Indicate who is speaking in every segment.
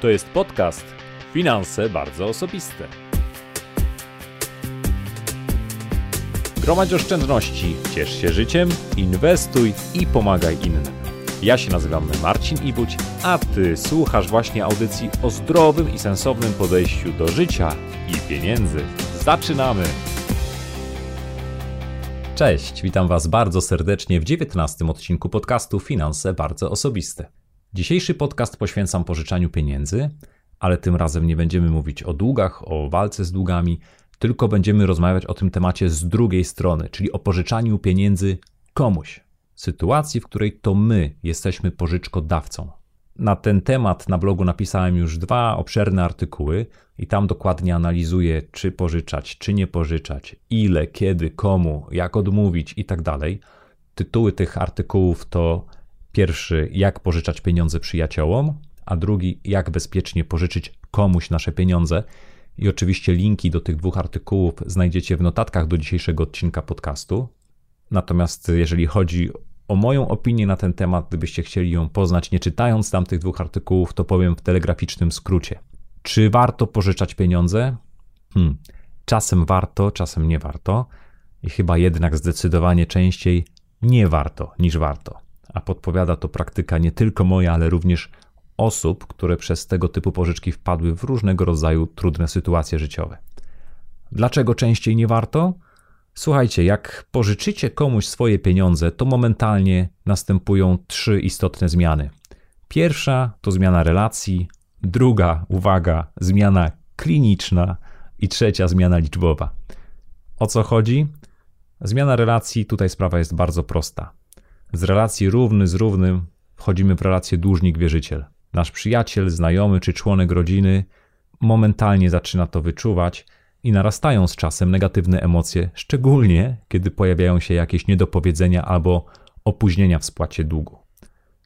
Speaker 1: To jest podcast Finanse bardzo osobiste. Gromadź oszczędności, ciesz się życiem, inwestuj i pomagaj innym. Ja się nazywam Marcin Ibuć, a ty słuchasz właśnie audycji o zdrowym i sensownym podejściu do życia i pieniędzy. Zaczynamy! Cześć, witam Was bardzo serdecznie w 19 odcinku podcastu Finanse bardzo osobiste. Dzisiejszy podcast poświęcam pożyczaniu pieniędzy, ale tym razem nie będziemy mówić o długach, o walce z długami, tylko będziemy rozmawiać o tym temacie z drugiej strony, czyli o pożyczaniu pieniędzy komuś. Sytuacji, w której to my jesteśmy pożyczkodawcą. Na ten temat na blogu napisałem już dwa obszerne artykuły i tam dokładnie analizuję, czy pożyczać, czy nie pożyczać, ile, kiedy, komu, jak odmówić i tak. Tytuły tych artykułów to pierwszy, jak pożyczać pieniądze przyjaciołom, a drugi, jak bezpiecznie pożyczyć komuś nasze pieniądze. I oczywiście linki do tych dwóch artykułów znajdziecie w notatkach do dzisiejszego odcinka podcastu. Natomiast jeżeli chodzi o moją opinię na ten temat, gdybyście chcieli ją poznać, nie czytając tam tych dwóch artykułów, to powiem w telegraficznym skrócie. Czy warto pożyczać pieniądze? Hmm. Czasem warto, czasem nie warto. I chyba jednak zdecydowanie częściej nie warto niż warto. A podpowiada to praktyka nie tylko moja, ale również osób, które przez tego typu pożyczki wpadły w różnego rodzaju trudne sytuacje życiowe. Dlaczego częściej nie warto? Słuchajcie, jak pożyczycie komuś swoje pieniądze, to momentalnie następują trzy istotne zmiany. Pierwsza to zmiana relacji, druga, uwaga, zmiana kliniczna i trzecia zmiana liczbowa. O co chodzi? Zmiana relacji, tutaj sprawa jest bardzo prosta. Z relacji równy z równym wchodzimy w relację dłużnik-wierzyciel. Nasz przyjaciel, znajomy czy członek rodziny momentalnie zaczyna to wyczuwać i narastają z czasem negatywne emocje, szczególnie kiedy pojawiają się jakieś niedopowiedzenia albo opóźnienia w spłacie długu.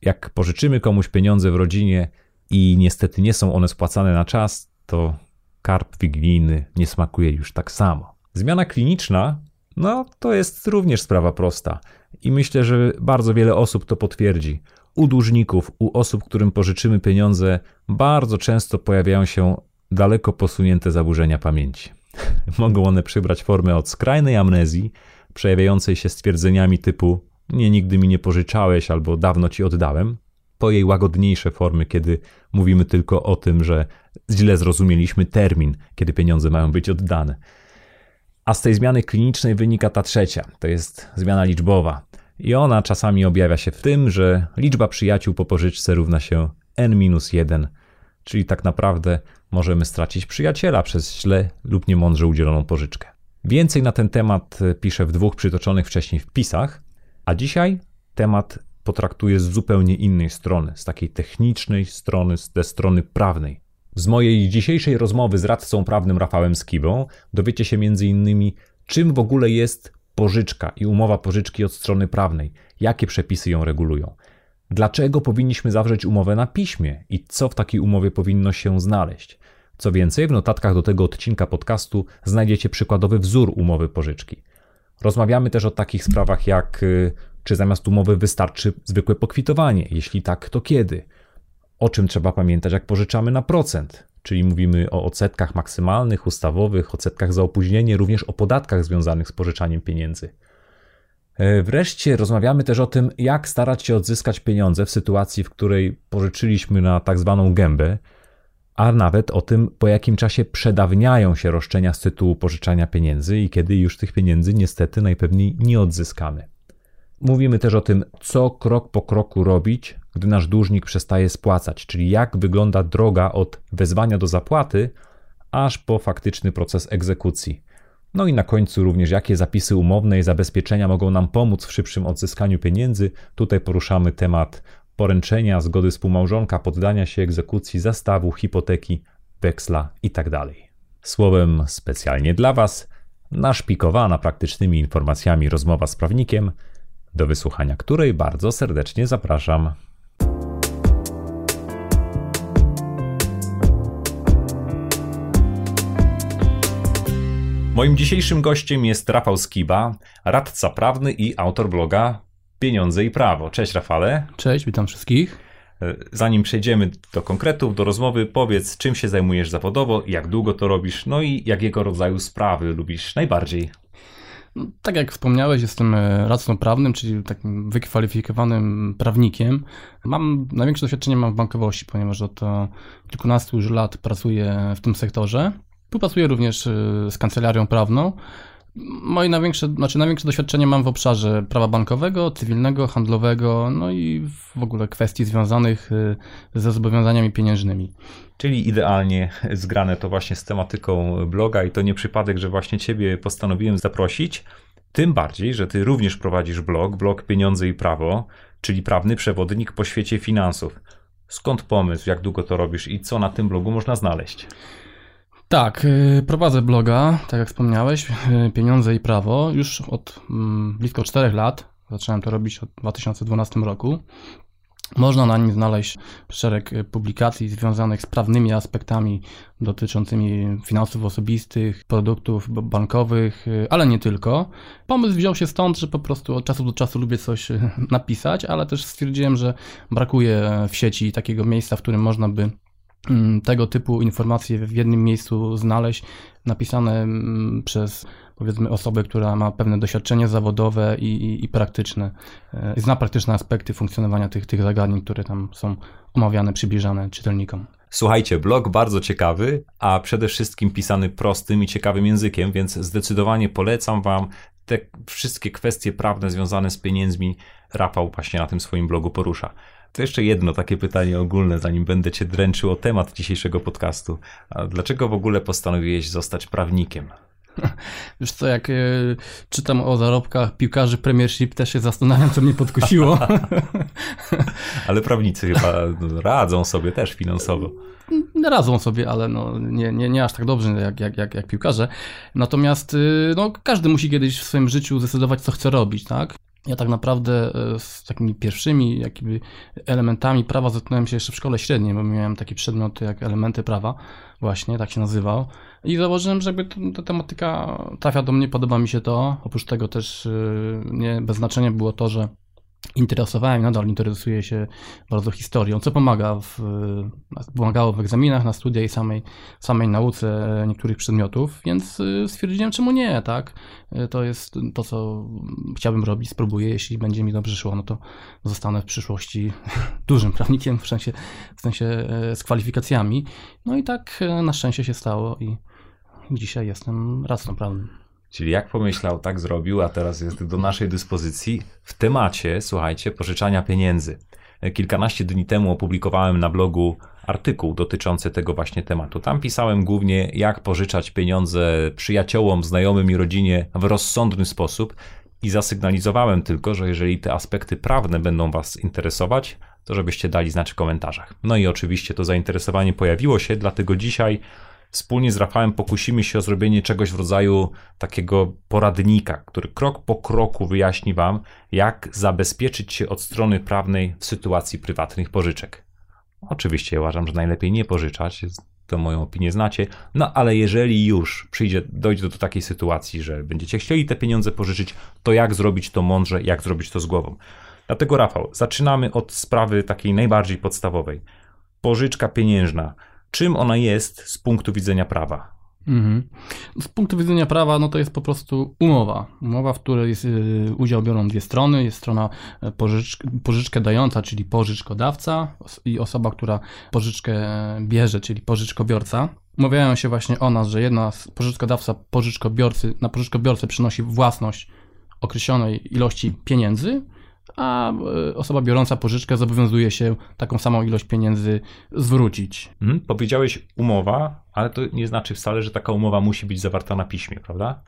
Speaker 1: Jak pożyczymy komuś pieniądze w rodzinie i niestety nie są one spłacane na czas, to karp wigilijny nie smakuje już tak samo. Zmiana kliniczna, no to jest również sprawa prosta i myślę, że bardzo wiele osób to potwierdzi. U dłużników, u osób, którym pożyczymy pieniądze, bardzo często pojawiają się daleko posunięte zaburzenia pamięci. Mogą one przybrać formę od skrajnej amnezji, przejawiającej się stwierdzeniami typu nie, nigdy mi nie pożyczałeś albo dawno ci oddałem, po jej łagodniejsze formy, kiedy mówimy tylko o tym, że źle zrozumieliśmy termin, kiedy pieniądze mają być oddane. A z tej zmiany klinicznej wynika ta trzecia, to jest zmiana liczbowa. I ona czasami objawia się w tym, że liczba przyjaciół po pożyczce równa się n-1, czyli tak naprawdę możemy stracić przyjaciela przez źle lub niemądrze udzieloną pożyczkę. Więcej na ten temat piszę w dwóch przytoczonych wcześniej wpisach, a dzisiaj temat potraktuję z zupełnie innej strony, z takiej technicznej strony, ze strony prawnej. Z mojej dzisiejszej rozmowy z radcą prawnym Rafałem Skibą dowiecie się m.in. czym w ogóle jest pożyczka i umowa pożyczki od strony prawnej, jakie przepisy ją regulują. Dlaczego powinniśmy zawrzeć umowę na piśmie i co w takiej umowie powinno się znaleźć? Co więcej, w notatkach do tego odcinka podcastu znajdziecie przykładowy wzór umowy pożyczki. Rozmawiamy też o takich sprawach jak y, czy zamiast umowy wystarczy zwykłe pokwitowanie, jeśli tak, to kiedy? O czym trzeba pamiętać, jak pożyczamy na procent? Czyli mówimy o odsetkach maksymalnych, ustawowych, odsetkach za opóźnienie, również o podatkach związanych z pożyczaniem pieniędzy. E, wreszcie rozmawiamy też o tym, jak starać się odzyskać pieniądze w sytuacji, w której pożyczyliśmy na tak zwaną gębę, a nawet o tym, po jakim czasie przedawniają się roszczenia z tytułu pożyczania pieniędzy i kiedy już tych pieniędzy niestety najpewniej nie odzyskamy. Mówimy też o tym, co krok po kroku robić, gdy nasz dłużnik przestaje spłacać, czyli jak wygląda droga od wezwania do zapłaty aż po faktyczny proces egzekucji. No i na końcu również jakie zapisy umowne i zabezpieczenia mogą nam pomóc w szybszym odzyskaniu pieniędzy. Tutaj poruszamy temat poręczenia, zgody współmałżonka, poddania się egzekucji, zastawu, hipoteki, weksla itd. Tak Słowem specjalnie dla Was naszpikowana praktycznymi informacjami rozmowa z prawnikiem, do wysłuchania której bardzo serdecznie zapraszam. Moim dzisiejszym gościem jest Rafał Skiba, radca prawny i autor bloga Pieniądze i Prawo. Cześć Rafale.
Speaker 2: Cześć, witam wszystkich.
Speaker 1: E, zanim przejdziemy do konkretów, do rozmowy, powiedz, czym się zajmujesz zawodowo, jak długo to robisz, no i jakiego rodzaju sprawy lubisz najbardziej.
Speaker 2: Tak jak wspomniałeś, jestem e, radcą prawnym, czyli takim wykwalifikowanym prawnikiem. Mam największe doświadczenie mam w bankowości, ponieważ od kilkunastu już lat pracuję w tym sektorze. Współpracuję również e, z kancelarią prawną. Moje największe, znaczy największe doświadczenie mam w obszarze prawa bankowego, cywilnego, handlowego, no i w ogóle kwestii związanych y, ze zobowiązaniami pieniężnymi.
Speaker 1: Czyli idealnie zgrane to właśnie z tematyką bloga i to nie przypadek, że właśnie Ciebie postanowiłem zaprosić. Tym bardziej, że Ty również prowadzisz blog, blog Pieniądze i Prawo, czyli prawny przewodnik po świecie finansów. Skąd pomysł, jak długo to robisz i co na tym blogu można znaleźć?
Speaker 2: Tak, y, prowadzę bloga, tak jak wspomniałeś, y, Pieniądze i Prawo, już od mm, blisko 4 lat. Zacząłem to robić w 2012 roku. Można na nim znaleźć szereg y, publikacji związanych z prawnymi aspektami dotyczącymi finansów osobistych, produktów bankowych, ale nie tylko. Pomysł wziął się stąd, że po prostu od czasu do czasu lubię coś napisać, ale też stwierdziłem, że brakuje w sieci takiego miejsca, w którym można by tego typu informacje w jednym miejscu znaleźć, napisane mm, przez powiedzmy osobę, która ma pewne doświadczenie zawodowe i, i, i praktyczne, e, zna praktyczne aspekty funkcjonowania tych, tych zagadnień, które tam są omawiane, przybliżane czytelnikom.
Speaker 1: Słuchajcie, blog bardzo ciekawy, a przede wszystkim pisany prostym i ciekawym językiem, więc zdecydowanie polecam Wam te wszystkie kwestie prawne związane z pieniędzmi. Rafał właśnie na tym swoim blogu porusza. To jeszcze jedno takie pytanie ogólne, zanim będę cię dręczył o temat dzisiejszego podcastu. A dlaczego w ogóle postanowiłeś zostać prawnikiem?
Speaker 2: Wiesz co, jak y, czytam o zarobkach piłkarzy Premiership, też się zastanawiam, co mnie podkusiło.
Speaker 1: ale prawnicy chyba radzą sobie też finansowo.
Speaker 2: Radzą sobie, ale no, nie, nie, nie aż tak dobrze jak, jak, jak, jak piłkarze. Natomiast y, no, każdy musi kiedyś w swoim życiu zdecydować, co chce robić, tak? Ja tak naprawdę e, z takimi pierwszymi jakby elementami prawa zetknąłem się jeszcze w szkole średniej, bo miałem taki przedmiot jak elementy prawa, właśnie tak się nazywał. I założyłem, że jakby ta tematyka trafia do mnie, podoba mi się to. Oprócz tego też e, nie bez znaczenia było to, że interesowałem, nadal interesuję się bardzo historią, co pomaga w, pomagało w egzaminach, na studia i samej, samej nauce niektórych przedmiotów, więc y, stwierdziłem, czemu nie, tak? Y, to jest to, co chciałbym robić, spróbuję, jeśli będzie mi dobrze szło, no to zostanę w przyszłości dużym prawnikiem, w sensie, w sensie e, z kwalifikacjami. No i tak e, na szczęście się stało i dzisiaj jestem radcą prawnym.
Speaker 1: Czyli jak pomyślał, tak zrobił, a teraz jest do naszej dyspozycji w temacie, słuchajcie, pożyczania pieniędzy. Kilkanaście dni temu opublikowałem na blogu artykuł dotyczący tego właśnie tematu. Tam pisałem głównie, jak pożyczać pieniądze przyjaciołom, znajomym i rodzinie w rozsądny sposób i zasygnalizowałem tylko, że jeżeli te aspekty prawne będą Was interesować, to żebyście dali znać w komentarzach. No i oczywiście to zainteresowanie pojawiło się, dlatego dzisiaj wspólnie z Rafałem pokusimy się o zrobienie czegoś w rodzaju takiego poradnika, który krok po kroku wyjaśni Wam, jak zabezpieczyć się od strony prawnej w sytuacji prywatnych pożyczek. Oczywiście uważam, że najlepiej nie pożyczać, to moją opinię znacie, no ale jeżeli już przyjdzie, dojdzie do takiej sytuacji, że będziecie chcieli te pieniądze pożyczyć, to jak zrobić to mądrze, jak zrobić to z głową. Dlatego Rafał, zaczynamy od sprawy takiej najbardziej podstawowej. Pożyczka pieniężna czym ona jest z punktu widzenia prawa? Mhm.
Speaker 2: Z punktu widzenia prawa, no to jest po prostu umowa. Umowa, w której jest, y, udział biorą dwie strony. Jest strona e, pożycz, pożyczkę dająca, czyli pożyczkodawca i osoba, która pożyczkę bierze, czyli pożyczkobiorca. Umawiają się właśnie o nas, że jedna z pożyczkodawca pożyczkobiorcy, na pożyczkobiorcę przynosi własność określonej ilości pieniędzy, a e, osoba biorąca pożyczkę zobowiązuje się taką samą ilość pieniędzy zwrócić.
Speaker 1: Hmm, powiedziałeś umowa, ale to nie znaczy wcale, że taka umowa musi być zawarta na piśmie, prawda?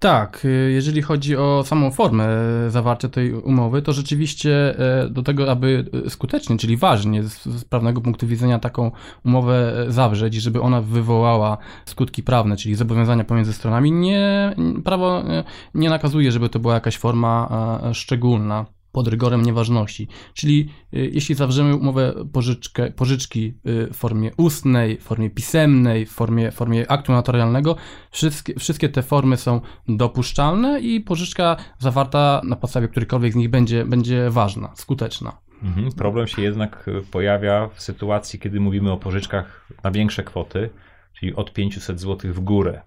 Speaker 2: Tak, y, jeżeli chodzi o samą formę zawarcia tej umowy, to rzeczywiście e, do tego, aby skutecznie, czyli ważnie z prawnego punktu widzenia taką umowę e, zawrzeć i żeby ona wywołała skutki prawne, czyli zobowiązania pomiędzy stronami, nie, prawo e, nie nakazuje, żeby to była jakaś forma szczególna pod rygorem nieważności. Czyli y, jeśli zawrzemy umowę pożyczkę, pożyczki y, w formie ustnej, w formie pisemnej, w formie, formie aktu notarialnego, wszystkie, wszystkie te formy są dopuszczalne i pożyczka zawarta na podstawie którykolwiek z nich będzie, będzie ważna, skuteczna.
Speaker 1: Mhm. Problem się jednak pojawia w sytuacji, kiedy mówimy o pożyczkach na większe kwoty, czyli od 500 zł w górę.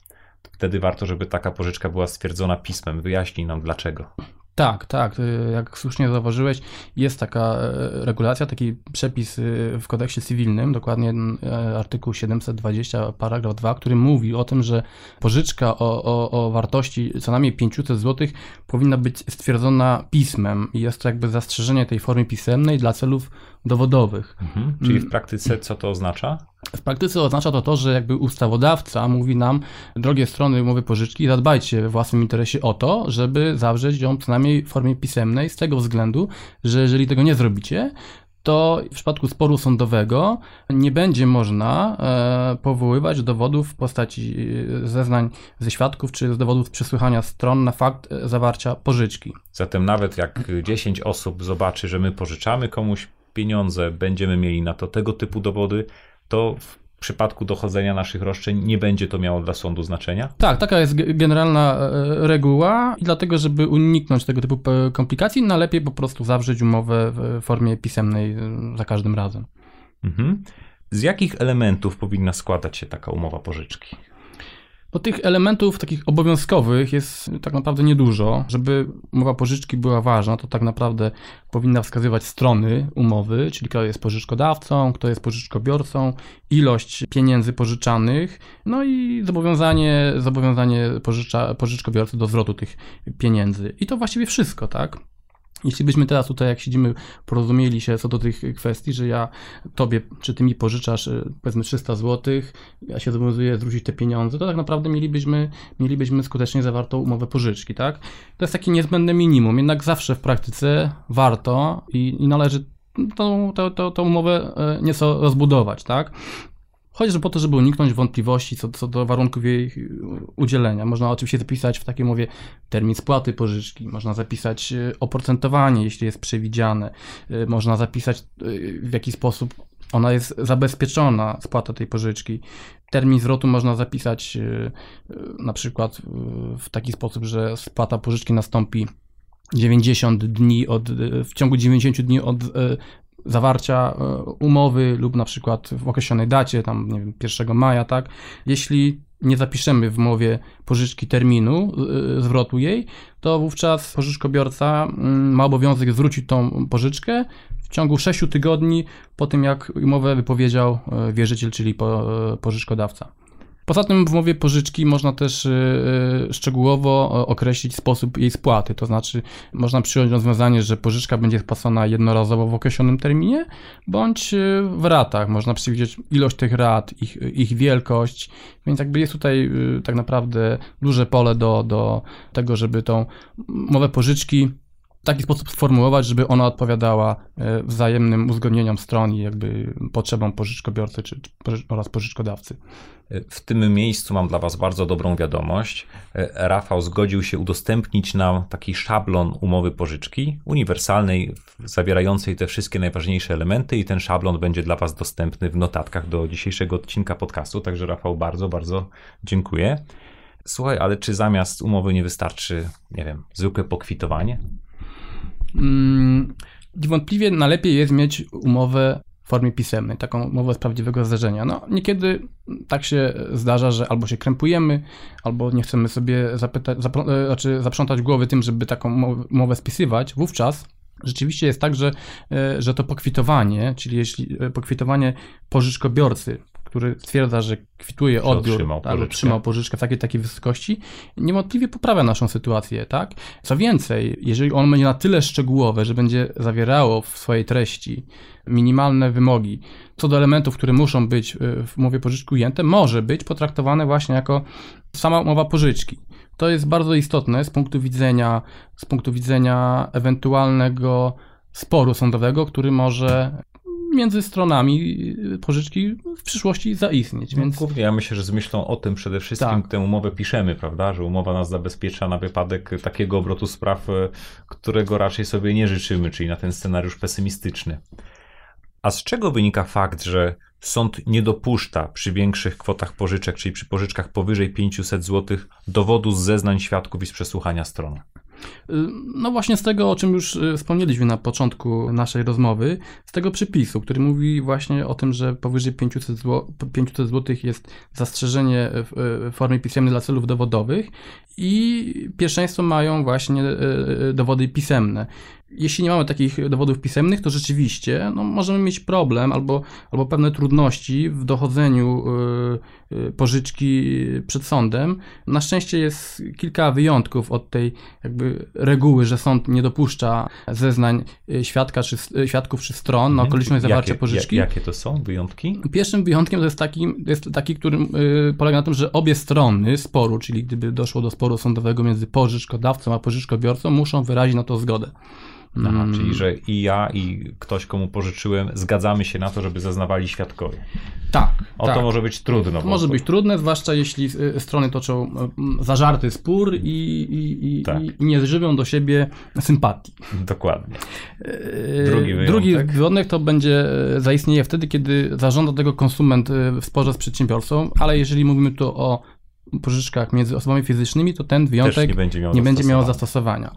Speaker 1: Wtedy warto, żeby taka pożyczka była stwierdzona pismem. Wyjaśnij nam dlaczego.
Speaker 2: Tak, tak. Y, jak słusznie zauważyłeś, jest taka e, regulacja, taki przepis y, w kodeksie cywilnym, dokładnie e, artykuł 720, paragraf 2, który mówi o tym, że pożyczka o, o, o wartości co najmniej 500 zł powinna być stwierdzona pismem jest to jakby zastrzeżenie tej formy pisemnej dla celów dowodowych.
Speaker 1: Mhm. Czyli w praktyce co to oznacza?
Speaker 2: W praktyce oznacza to to, że jakby ustawodawca mówi nam, drogie strony umowy pożyczki, zadbajcie we własnym interesie o to, żeby zawrzeć ją co najmniej w formie pisemnej, z tego względu, że jeżeli tego nie zrobicie, to w przypadku sporu sądowego nie będzie można e, powoływać dowodów w postaci e, zeznań ze świadków czy z dowodów przesłuchania stron na fakt e, zawarcia pożyczki.
Speaker 1: Zatem nawet jak 10 osób zobaczy, że my pożyczamy komuś pieniądze, będziemy mieli na to tego typu dowody, to w przypadku dochodzenia naszych roszczeń nie będzie to miało dla sądu znaczenia?
Speaker 2: Tak, taka jest generalna e, reguła i dlatego, żeby uniknąć tego typu komplikacji, najlepiej po prostu zawrzeć umowę w formie pisemnej e, za każdym razem.
Speaker 1: Mhm. Z jakich elementów powinna składać się taka umowa pożyczki?
Speaker 2: Bo tych elementów takich obowiązkowych jest tak naprawdę niedużo. Żeby umowa pożyczki była ważna, to tak naprawdę powinna wskazywać strony umowy, czyli kto jest pożyczkodawcą, kto jest pożyczkobiorcą, ilość pieniędzy pożyczanych, no i zobowiązanie, zobowiązanie pożycza, pożyczkobiorcy do zwrotu tych pieniędzy. I to właściwie wszystko, tak? Jeśli byśmy teraz tutaj, jak siedzimy, porozumieli się co do tych kwestii, że ja tobie, czy ty mi pożyczasz e, powiedzmy 300 zł, ja się zobowiązuję zwrócić te pieniądze, to tak naprawdę mielibyśmy, mielibyśmy skutecznie zawartą umowę pożyczki, tak? To jest takie niezbędne minimum, jednak zawsze w praktyce warto i, i należy tą, tą, tą, tą umowę e, nieco rozbudować, tak? Chociażby po to, żeby uniknąć wątpliwości co, co do warunków jej udzielenia. Można oczywiście zapisać w takiej mowie termin spłaty pożyczki, można zapisać e, oprocentowanie, jeśli jest przewidziane, e, można zapisać w jaki sposób ona jest zabezpieczona, spłata tej pożyczki. Termin zwrotu można zapisać na przykład w taki sposób, że spłata pożyczki nastąpi 90 dni od, w ciągu 90 dni od zawarcia e, umowy lub na przykład w określonej dacie, tam nie wiem, 1 maja, tak? Jeśli nie zapiszemy w umowie pożyczki terminu e, zwrotu jej, to wówczas pożyczkobiorca mm, ma obowiązek zwrócić tą pożyczkę w ciągu 6 tygodni po tym, jak umowę wypowiedział e, wierzyciel, czyli pożyczkodawca. Poza tym w umowie pożyczki można też y, y, szczegółowo określić sposób jej spłaty, to znaczy można przyjąć rozwiązanie, że pożyczka będzie spłacona jednorazowo w określonym terminie, bądź y, w ratach. Można przewidzieć ilość tych rat, ich, ich wielkość, więc jakby jest tutaj tak naprawdę duże pole do, do tego, żeby tą umowę pożyczki taki sposób sformułować, żeby ona odpowiadała e, wzajemnym uzgodnieniom stron i jakby potrzebom pożyczkobiorcy czy, oraz pożyczkodawcy.
Speaker 1: W tym miejscu mam dla Was bardzo dobrą wiadomość. E, Rafał zgodził się udostępnić nam taki szablon umowy pożyczki, uniwersalnej, zawierającej te wszystkie najważniejsze elementy, i ten szablon będzie dla Was dostępny w notatkach do dzisiejszego odcinka podcastu. Także, Rafał, bardzo, bardzo dziękuję. Słuchaj, ale czy zamiast umowy nie wystarczy, nie wiem, zwykłe pokwitowanie?
Speaker 2: Mm, niewątpliwie najlepiej jest mieć umowę w formie pisemnej, taką umowę z prawdziwego zdarzenia. No, niekiedy tak się zdarza, że albo się krępujemy, albo nie chcemy sobie zapytać, zapro, e, znaczy zaprzątać głowy tym, żeby taką umowę spisywać. Wówczas rzeczywiście jest tak, że, e, że to pokwitowanie, czyli jeśli e, pokwitowanie pożyczkobiorcy który stwierdza, że kwituje odbiór, otrzymał, tak, pożyczkę. otrzymał pożyczkę w takiej, takiej wysokości, niewątpliwie poprawia naszą sytuację, tak? Co więcej, jeżeli on będzie na tyle szczegółowe, że będzie zawierało w swojej treści minimalne wymogi co do elementów, które muszą być y, w umowie pożyczki ujęte, może być potraktowane właśnie jako sama umowa pożyczki. To jest bardzo istotne z punktu widzenia, z punktu widzenia ewentualnego sporu sądowego, który może między stronami pożyczki w przyszłości zaistnieć.
Speaker 1: No, więc... No, ja myślę, że z myślą o tym przede wszystkim tak. tę umowę piszemy, prawda? Że umowa nas zabezpiecza na wypadek takiego obrotu spraw, e, którego raczej sobie nie życzymy, czyli na ten scenariusz pesymistyczny. A z czego wynika fakt, że sąd nie dopuszcza przy większych kwotach pożyczek, czyli przy pożyczkach powyżej 500 zł, dowodu z zeznań świadków i z przesłuchania stron?
Speaker 2: No właśnie z tego, o czym już y, wspomnieliśmy na początku naszej rozmowy, z tego przepisu, który mówi właśnie o tym, że powyżej 500 zł, 500 zł jest zastrzeżenie w formie pisemnej dla celów dowodowych i pierwszeństwo mają właśnie dowody pisemne jeśli nie mamy takich dowodów pisemnych, to rzeczywiście no, możemy mieć problem albo, albo pewne trudności w dochodzeniu y, y, pożyczki przed sądem. Na szczęście jest kilka wyjątków od tej jakby reguły, że sąd nie dopuszcza zeznań y, świadka czy, świadków czy stron na mhm. okoliczność zawarcia
Speaker 1: jakie,
Speaker 2: pożyczki.
Speaker 1: Jakie to są wyjątki?
Speaker 2: Pierwszym wyjątkiem to jest taki, jest taki który polega na tym, że obie strony sporu, czyli gdyby doszło do sporu sądowego między pożyczkodawcą a pożyczkobiorcą, muszą wyrazić na to zgodę.
Speaker 1: Aha, mm. Czyli, że i ja, i ktoś, komu pożyczyłem, zgadzamy się na to, żeby zeznawali świadkowie.
Speaker 2: Tak.
Speaker 1: O
Speaker 2: tak.
Speaker 1: to może być trudno.
Speaker 2: Może być trudne, zwłaszcza jeśli y, strony toczą y, zażarty spór i, i, i, tak. i nie żywią do siebie sympatii.
Speaker 1: Dokładnie. Y, Drugi wyjątek.
Speaker 2: Drugi wyjątek to będzie zaistnieje wtedy, kiedy zażąda tego konsument w sporze z przedsiębiorcą, ale jeżeli mówimy tu o pożyczkach między osobami fizycznymi, to ten wyjątek nie będzie miał, nie będzie miał zastosowania.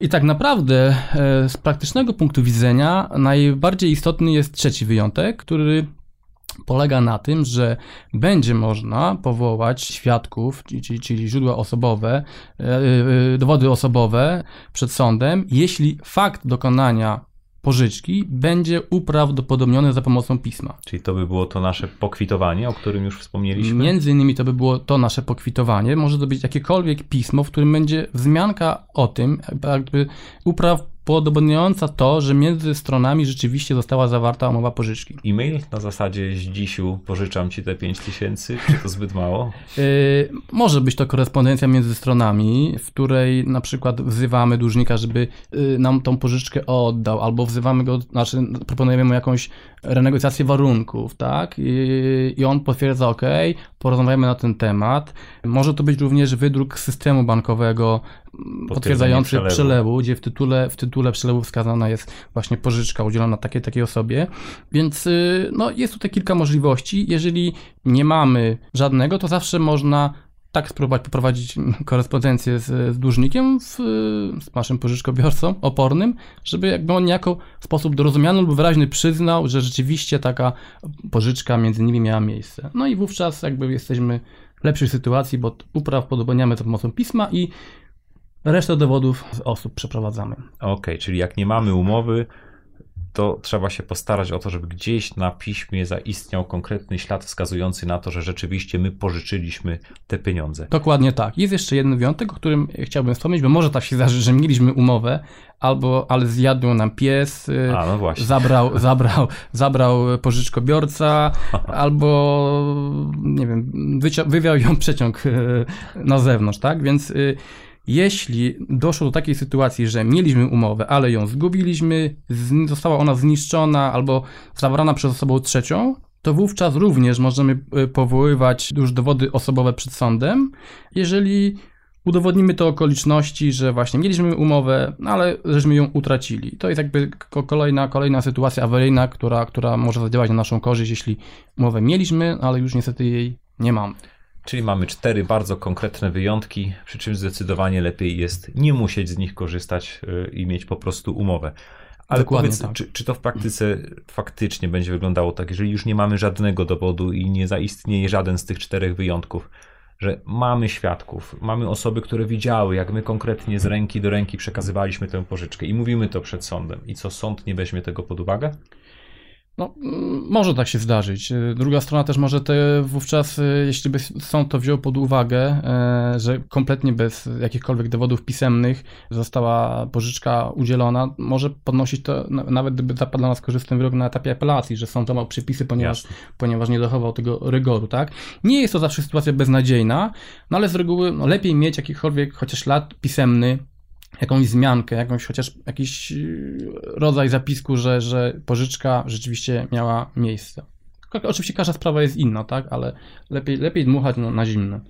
Speaker 2: I tak naprawdę e, z praktycznego punktu widzenia najbardziej istotny jest trzeci wyjątek, który polega na tym, że będzie można powołać świadków, czyli, czyli źródła osobowe, e, e, dowody osobowe przed sądem, jeśli fakt dokonania pożyczki będzie uprawdopodobnione za pomocą pisma.
Speaker 1: Czyli to by było to nasze pokwitowanie, o którym już wspomnieliśmy?
Speaker 2: Między innymi to by było to nasze pokwitowanie. Może to być jakiekolwiek pismo, w którym będzie wzmianka o tym, jakby upraw podobniająca to, że między stronami rzeczywiście została zawarta umowa pożyczki.
Speaker 1: E-mail na zasadzie z dzisiu pożyczam ci te 5 tysięcy, czy to zbyt mało? Yy,
Speaker 2: może być to korespondencja między stronami, w której na przykład wzywamy dłużnika, żeby yy, nam tą pożyczkę oddał, albo wzywamy go, znaczy proponujemy mu jakąś renegocjację warunków, tak? I, i on potwierdza, OK, porozmawiamy na ten temat. Może to być również wydruk systemu bankowego potwierdzający przelewu. przelewu, gdzie w tytule, w tytule przelewu wskazana jest właśnie pożyczka udzielona takiej takiej osobie. Więc y, no, jest tutaj kilka możliwości. Jeżeli nie mamy żadnego, to zawsze można tak spróbować poprowadzić korespondencję z, z dłużnikiem, w, z naszym pożyczkobiorcą opornym, żeby jakby on niejako w sposób dorozumiany lub wyraźny przyznał, że rzeczywiście taka pożyczka między nimi miała miejsce. No i wówczas jakby jesteśmy w lepszej sytuacji, bo upraw podobaniamy za pomocą pisma i resztę dowodów z osób przeprowadzamy.
Speaker 1: Okej, okay, czyli jak nie mamy umowy, to trzeba się postarać o to, żeby gdzieś na piśmie zaistniał konkretny ślad wskazujący na to, że rzeczywiście my pożyczyliśmy te pieniądze.
Speaker 2: Dokładnie tak. Jest jeszcze jeden wyjątek, o którym chciałbym wspomnieć, bo może tak się zdarzyć, że mieliśmy umowę, albo ale zjadł nam pies, A, no zabrał, zabrał, zabrał pożyczkobiorca, albo nie wiem, wywiał ją przeciąg y, na zewnątrz, tak? Więc y, jeśli doszło do takiej sytuacji, że mieliśmy umowę, ale ją zgubiliśmy, została ona zniszczona albo zabrana przez osobę trzecią, to wówczas również możemy e, powoływać już dowody osobowe przed sądem, jeżeli udowodnimy to okoliczności, że właśnie mieliśmy umowę, no ale żeśmy ją utracili. To jest jakby kolejna, kolejna sytuacja awaryjna, która, która może zadziałać na naszą korzyść, jeśli umowę mieliśmy, ale już niestety jej nie mamy.
Speaker 1: Czyli mamy cztery bardzo konkretne wyjątki, przy czym zdecydowanie lepiej jest nie musieć z nich korzystać y, i mieć po prostu umowę. Ale Dokładnie powiedz, tak. czy, czy to w praktyce faktycznie będzie wyglądało tak, jeżeli już nie mamy żadnego dowodu i nie zaistnieje żaden z tych czterech wyjątków, że mamy świadków, mamy osoby, które widziały, jak my konkretnie z ręki do ręki przekazywaliśmy tę pożyczkę i mówimy to przed sądem. I co sąd nie weźmie tego pod uwagę?
Speaker 2: No, może tak się zdarzyć. Druga strona też może te wówczas, e, jeśli by sąd to wziął pod uwagę, e, że kompletnie bez jakichkolwiek dowodów pisemnych została pożyczka udzielona, może podnosić to, nawet gdyby zapadł na nas korzystny wyrok na etapie apelacji, że sąd złamał przepisy, ponieważ, ponieważ nie dochował tego rygoru, tak? Nie jest to zawsze sytuacja beznadziejna, no ale z reguły no, lepiej mieć jakikolwiek chociaż lat pisemny, jakąś zmiankę, jakąś chociaż jakiś y, rodzaj zapisku, że, że pożyczka rzeczywiście miała miejsce. Oczywiście każda sprawa jest inna, tak, ale lepiej, lepiej dmuchać na, na zimno.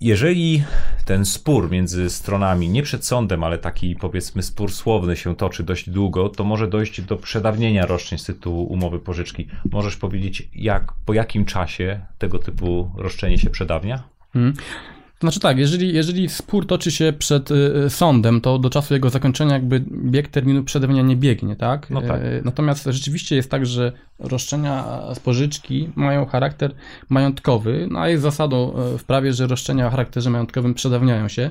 Speaker 1: Jeżeli ten spór między stronami, nie przed sądem, ale taki powiedzmy spór słowny się toczy dość długo, to może dojść do przedawnienia roszczeń z tytułu umowy pożyczki. Możesz powiedzieć, jak, po jakim czasie tego typu roszczenie się przedawnia? Hmm.
Speaker 2: Znaczy tak, jeżeli, jeżeli spór toczy się przed y, sądem, to do czasu jego zakończenia jakby bieg terminu przedawnienia nie biegnie, tak?
Speaker 1: No tak.
Speaker 2: Y, natomiast rzeczywiście jest tak, że roszczenia z pożyczki mają charakter majątkowy, no a jest zasadą y, w prawie, że roszczenia o charakterze majątkowym przedawniają się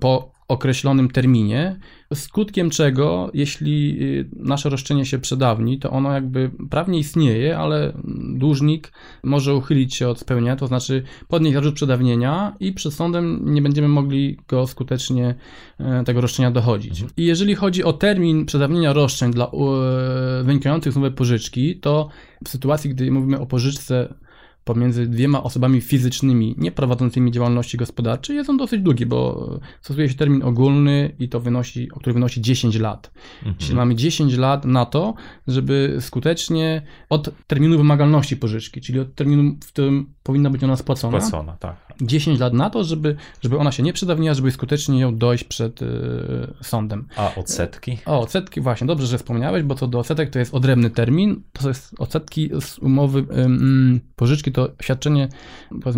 Speaker 2: po określonym terminie, skutkiem czego, jeśli y, nasze roszczenie się przedawni, to ono jakby prawnie istnieje, ale dłużnik może uchylić się od spełnienia, to znaczy podnieść zarzut przedawnienia i przed sądem nie będziemy mogli go skutecznie e, tego roszczenia dochodzić. I jeżeli chodzi o termin przedawnienia roszczeń dla e, wynikających z nowej pożyczki, to w sytuacji, gdy mówimy o pożyczce pomiędzy dwiema osobami fizycznymi nieprowadzącymi działalności gospodarczej jest on dosyć długi, bo stosuje się termin ogólny i to wynosi, który wynosi 10 lat. Mhm. Czyli mamy 10 lat na to, żeby skutecznie od terminu wymagalności pożyczki, czyli od terminu, w którym powinna być ona spłacona.
Speaker 1: Spłacona, tak.
Speaker 2: 10 lat na to, żeby, żeby ona się nie przedawniła, żeby skutecznie ją dojść przed y, sądem.
Speaker 1: A odsetki?
Speaker 2: O, odsetki właśnie, dobrze, że wspomniałeś, bo co do odsetek to jest odrębny termin, to jest odsetki z umowy y, pożyczki, to świadczenie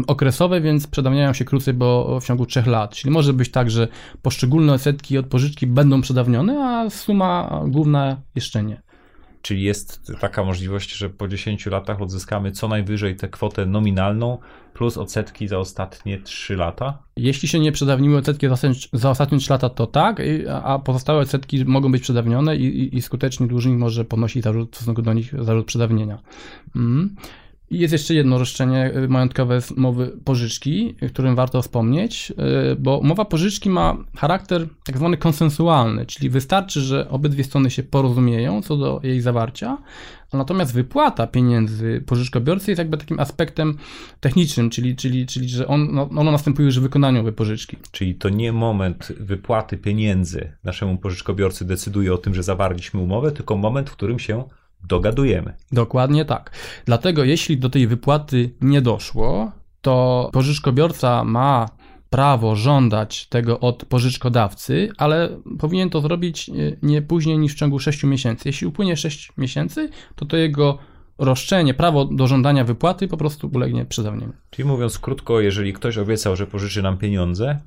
Speaker 2: okresowe, więc przedawniają się krócej, bo w ciągu 3 lat. Czyli może być tak, że poszczególne odsetki od pożyczki będą przedawnione, a suma główna jeszcze nie.
Speaker 1: Czyli jest taka możliwość, że po 10 latach odzyskamy co najwyżej tę kwotę nominalną plus odsetki za ostatnie 3 lata?
Speaker 2: Jeśli się nie przedawniły odsetki za ostatnie 3 lata, to tak, a pozostałe odsetki mogą być przedawnione i, i, i skutecznie dłużnik może ponosić zarzut w stosunku do nich zarzut przedawnienia. Mm. Jest jeszcze jedno roszczenie y, majątkowe z umowy pożyczki, y, którym warto wspomnieć, y, bo umowa pożyczki ma charakter tak zwany konsensualny, czyli wystarczy, że obydwie strony się porozumieją co do jej zawarcia, natomiast wypłata pieniędzy pożyczkobiorcy jest jakby takim aspektem technicznym, czyli, czyli, czyli że on, no, ono następuje już w wykonaniu wypożyczki.
Speaker 1: Czyli to nie moment wypłaty pieniędzy naszemu pożyczkobiorcy decyduje o tym, że zawarliśmy umowę, tylko moment, w którym się dogadujemy.
Speaker 2: Dokładnie tak. Dlatego jeśli do tej wypłaty nie doszło, to pożyczkobiorca ma prawo żądać tego od pożyczkodawcy, ale powinien to zrobić e, nie później niż w ciągu 6 miesięcy. Jeśli upłynie 6 miesięcy, to to jego roszczenie, prawo do żądania wypłaty po prostu ulegnie przedawnieniu.
Speaker 1: Czyli mówiąc krótko, jeżeli ktoś obiecał, że pożyczy nam pieniądze,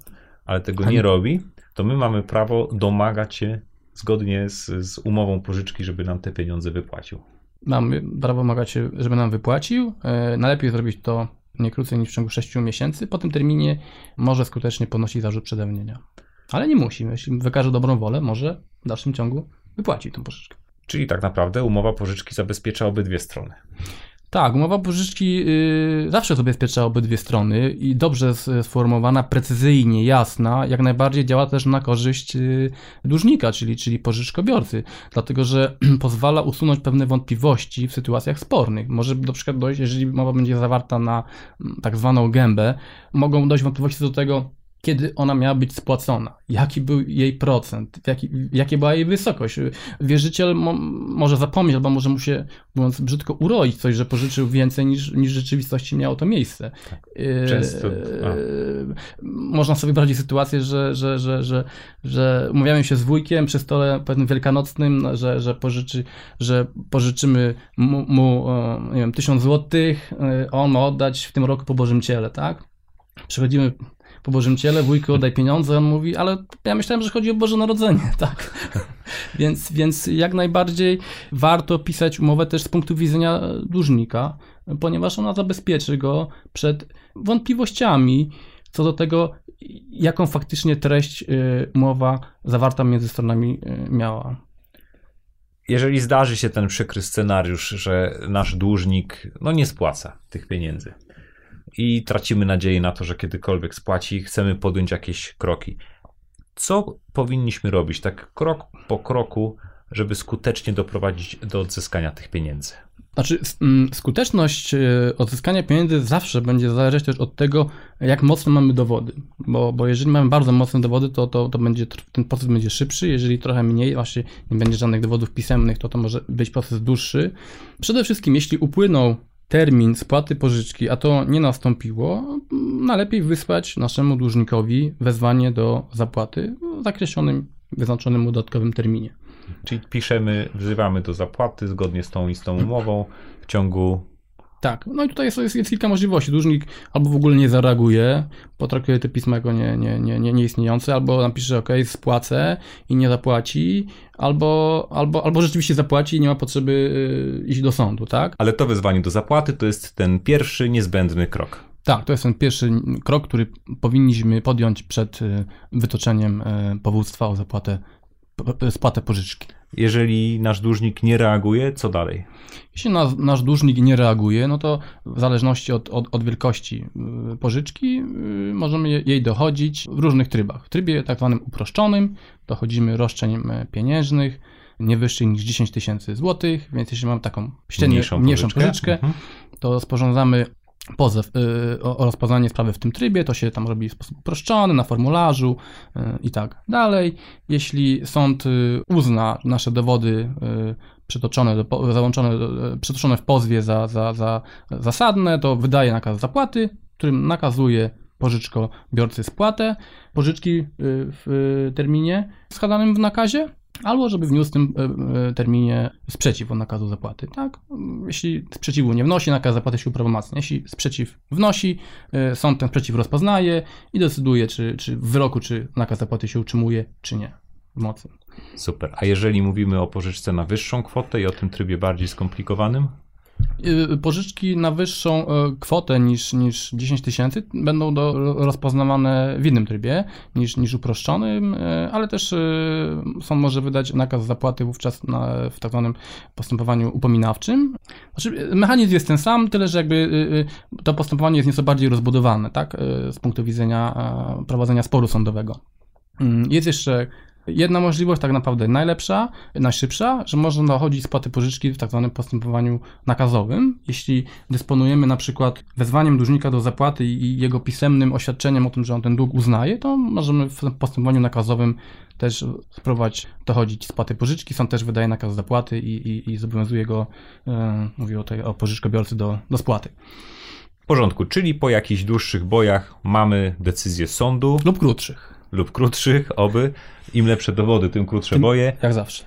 Speaker 1: ale tego nie robi, to my mamy prawo domagać się zgodnie z, z umową pożyczki, żeby nam te pieniądze wypłacił.
Speaker 2: Mamy prawo wymagać się, żeby nam wypłacił. E, najlepiej zrobić to nie krócej niż w ciągu 6 miesięcy. Po tym terminie może skutecznie ponosić zarzut przedawnienia. Ale nie musi. Jeśli wykaże dobrą wolę, może w dalszym ciągu wypłacić tą pożyczkę.
Speaker 1: Czyli tak naprawdę umowa pożyczki zabezpiecza obydwie strony.
Speaker 2: Tak, umowa pożyczki y, zawsze zabezpiecza obydwie strony i dobrze sformułowana, precyzyjnie, jasna, jak najbardziej działa też na korzyść y, dłużnika, czyli, czyli pożyczkobiorcy, dlatego że pozwala usunąć pewne wątpliwości w sytuacjach spornych. Może na przykład dojść, jeżeli umowa będzie zawarta na tak zwaną gębę, mogą dojść wątpliwości do tego, kiedy ona miała być spłacona, jaki był jej procent, jaki, jakie była jej wysokość. Wierzyciel mo, może zapomnieć, albo może mu się, mówiąc brzydko, uroić coś, że pożyczył więcej niż, niż w rzeczywistości miało to miejsce. Tak.
Speaker 1: E, Często. A.
Speaker 2: Można sobie wyobrazić sytuację, że, że, że, że, że umawiamy się z wujkiem przy stole pewnym wielkanocnym, że, że, pożyczy, że pożyczymy mu, mu nie wiem, tysiąc złotych, e, on ma oddać w tym roku po Bożym Ciele, tak? Przechodzimy po Bożym Ciele, wujku oddaj pieniądze, on mówi, ale ja myślałem, że chodzi o Boże Narodzenie, tak. więc, więc jak najbardziej warto pisać umowę też z punktu widzenia dłużnika, ponieważ ona zabezpieczy go przed wątpliwościami co do tego, jaką faktycznie treść y, umowa zawarta między stronami y, miała.
Speaker 1: Jeżeli zdarzy się ten przykry scenariusz, że nasz dłużnik no nie spłaca tych pieniędzy, i tracimy nadzieję na to, że kiedykolwiek spłaci, chcemy podjąć jakieś kroki. Co powinniśmy robić tak krok po kroku, żeby skutecznie doprowadzić do odzyskania tych pieniędzy?
Speaker 2: Znaczy, skuteczność e, odzyskania pieniędzy zawsze będzie zależeć też od tego, jak mocno mamy dowody. Bo, bo jeżeli mamy bardzo mocne dowody, to, to, to będzie, ten proces będzie szybszy. Jeżeli trochę mniej, właśnie nie będzie żadnych dowodów pisemnych, to to może być proces dłuższy. Przede wszystkim, jeśli upłynął termin spłaty pożyczki, a to nie nastąpiło, najlepiej wysłać naszemu dłużnikowi wezwanie do zapłaty w zakreślonym, wyznaczonym dodatkowym terminie.
Speaker 1: Czyli piszemy, wzywamy do zapłaty zgodnie z tą istą umową w ciągu
Speaker 2: Tak, no i tutaj jest, jest, jest, kilka możliwości. Dłużnik albo w ogóle nie zareaguje, potraktuje te pismo jako nie, nie, nie, nie, nieistniejące, albo napisze OK, spłacę i nie zapłaci, albo, albo, albo rzeczywiście zapłaci i nie ma potrzeby y, iść do sądu, tak?
Speaker 1: Ale to wezwanie do zapłaty to jest ten pierwszy niezbędny krok.
Speaker 2: Tak, to jest ten pierwszy krok, który powinniśmy podjąć przed y, wytoczeniem y, powództwa o zapłatę, spłatę pożyczki.
Speaker 1: Jeżeli nasz dłużnik nie reaguje, co dalej?
Speaker 2: Jeśli nasz, nasz dłużnik nie reaguje, no to w zależności od, od, od, wielkości pożyczki możemy jej dochodzić w różnych trybach. W trybie tak zwanym uproszczonym dochodzimy roszczeń pieniężnych, nie wyższych niż 10 tysięcy złotych, więc jeśli mam taką średnią, mniejszą, mniejszą pożyczkę, pożyczkę mhm. to sporządzamy pozew y, o, rozpoznanie sprawy w tym trybie, to się tam robi w sposób uproszczony, na formularzu y, i tak dalej. Jeśli sąd y, uzna nasze dowody przytoczone, załączone, przytoczone w pozwie za, za, za zasadne, to wydaje nakaz zapłaty, którym nakazuje pożyczkobiorcy spłatę pożyczki w terminie wskazanym w nakazie albo żeby wniósł w tym e, e, terminie sprzeciw od nakazu zapłaty. Tak? Jeśli sprzeciwu nie wnosi, nakaz zapłaty się uprawomacnia. Jeśli sprzeciw wnosi, e, sąd ten sprzeciw rozpoznaje i decyduje, czy, czy w wyroku, czy nakaz zapłaty się utrzymuje, czy nie w mocy.
Speaker 1: Super. A jeżeli mówimy o pożyczce na wyższą kwotę i o tym trybie bardziej skomplikowanym?
Speaker 2: Y, pożyczki na wyższą y, kwotę niż, niż 10 tysięcy będą do, rozpoznawane w innym trybie niż, niż uproszczonym, y, ale też sąd może wydać nakaz zapłaty wówczas na, w tak zwanym postępowaniu upominawczym. Znaczy, mechanizm jest ten sam, tyle że jakby to postępowanie jest nieco bardziej rozbudowane, tak, z punktu widzenia prowadzenia sporu sądowego. Mm, jest jeszcze Jedna możliwość, tak naprawdę najlepsza, najszybsza, że można dochodzić spłaty pożyczki w tak zwanym postępowaniu nakazowym. Jeśli dysponujemy na przykład wezwaniem dłużnika do zapłaty i jego pisemnym oświadczeniem o tym, że on ten dług uznaje, to możemy w postępowaniu nakazowym też spróbować dochodzić spłaty pożyczki. Sąd też wydaje nakaz zapłaty i, i, i zobowiązuje go, e, mówię o, tej, o pożyczkobiorcy do, do spłaty.
Speaker 1: W porządku, czyli po jakichś dłuższych bojach mamy decyzję sądu.
Speaker 2: Lub krótszych
Speaker 1: lub krótszych, oby. Im lepsze dowody, tym krótsze tym, boje.
Speaker 2: Jak zawsze.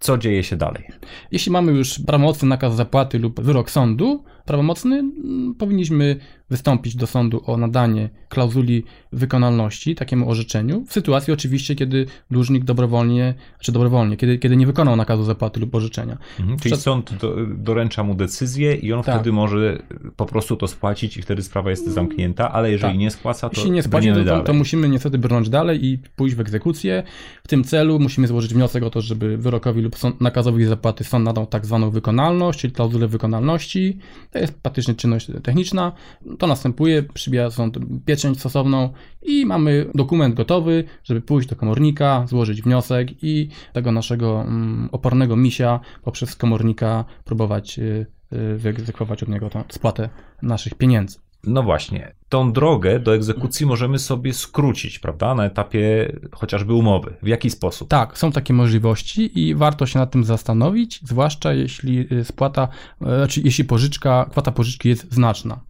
Speaker 1: Co dzieje się dalej?
Speaker 2: Jeśli mamy już prawomocny nakaz zapłaty lub wyrok sądu, prawomocny, mm, powinniśmy wystąpić do sądu o nadanie klauzuli wykonalności takiemu orzeczeniu, w sytuacji oczywiście, kiedy dłużnik dobrowolnie, czy dobrowolnie, kiedy, kiedy nie wykonał nakazu zapłaty lub orzeczenia.
Speaker 1: Mhm, czyli sąd do, doręcza mu decyzję i on tak. wtedy może po prostu to spłacić i wtedy sprawa jest zamknięta, ale jeżeli tak. nie spłaca, to
Speaker 2: Jeśli nie spłaci, to, to, to, musimy niestety brnąć dalej i pójść w egzekucję. W tym celu musimy złożyć wniosek o to, żeby wyrokowi lub sąd, nakazowi zapłaty sąd nadał tak zwaną wykonalność, czyli klauzulę wykonalności. To jest praktycznie czynność techniczna. To następuje, przybija sąd pieczęć stosowną i mamy dokument gotowy, żeby pójść do komornika, złożyć wniosek i tego naszego mm, opornego misia poprzez komornika próbować y, y, wyegzekwować od niego tę spłatę naszych pieniędzy.
Speaker 1: No właśnie, tą drogę do egzekucji możemy sobie skrócić, prawda, na etapie chociażby umowy. W jaki sposób?
Speaker 2: Tak, są takie możliwości i warto się nad tym zastanowić, zwłaszcza jeśli y, spłata, znaczy jeśli pożyczka, kwota pożyczki jest znaczna.